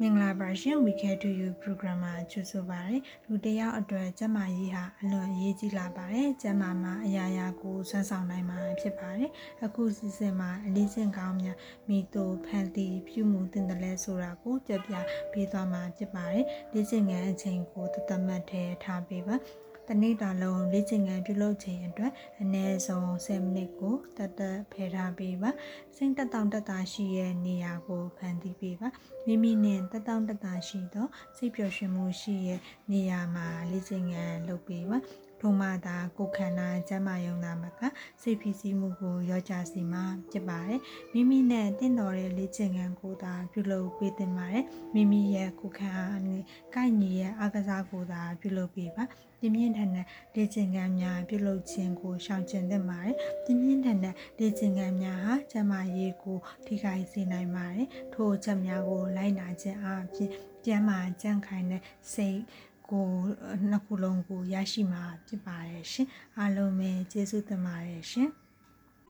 မင်္ဂလာပါရှင် We Care to You program မှာကြိုဆိုပါရစေလူတစ်ယောက်အတွက်ကျန်းမာရေးဟာအလွန်အရေးကြီးလာပါတယ်ကျန်းမာမှာအရာရာကိုဆွမ်းဆောင်နိုင်မှာဖြစ်ပါတယ်အခုစီစဉ်မှာအလေးစဉ်ကောင်းများမိတိုဖန်တီပြုမှုတင်တယ်လဲဆိုတာကိုကြပြပေးသွားမှာဖြစ်ပါတယ်လေ့ကျင့်ခန်းအချိန်ကိုတသက်မှတ်ထဲထားပေးပါ တနေ့တာလုံးလေ့ကျင့်ခန်းပြုလုပ်ခြင်းအတွက်အနည်းဆုံး10မိနစ်ကိုတတ်တတ်ဖယ်ထားပေးပါစိတ်တက်တောင့်တက်တာရှိရဲ့နေရာကိုဖန်တီးပေးပါမိမိနဲ့တက်တောင့်တက်တာရှိသောစိတ်ပျော်ရွှင်မှုရှိရဲ့နေရာမှာလေ့ကျင့်ခန်းလုပ်ပေးပါ ထို့မှသာကိုယ်ခန္ဓာကျန်းမာရုံသာမကစိတ်ဖြစ်စည်းမှုကိုရောကြစေမှာဖြစ်ပါတယ်မိမိနဲ့တင့်တော်တဲ့လေ့ကျင့်ခန်းကိုသာပြုလုပ်ပေးသင့်ပါတယ်မိမိရဲ့ကိုယ်ခန္ဓာနဲ့ကိုက်ညီရဲ့အားကစားကိုသာပြုလုပ်ပေးပါပြင်းပြင်းထန်ထန်လေ့ကျင့်ခန်းများပြုလုပ်ခြင်းကိုရှောင်ကျဉ်သင့်ပါတယ်ပြင်းပြင်းထန်ထန်လေ့ကျင့်ခန်းများဟာကျန်းမာရေးကိုထိခိုက်စေနိုင်ပါတယ်ထို့အချက်များကိုလိုက်နာခြင်းအပြင်ကျန်းမာကြံ့ခိုင်တဲ့စိတ် ကိုနှစ်ခုလုံးကိုရရှိမှာဖြစ်ပါတယ်ရှင်အားလုံးပဲကျေးဇူးတင်ပါတယ်ရှင်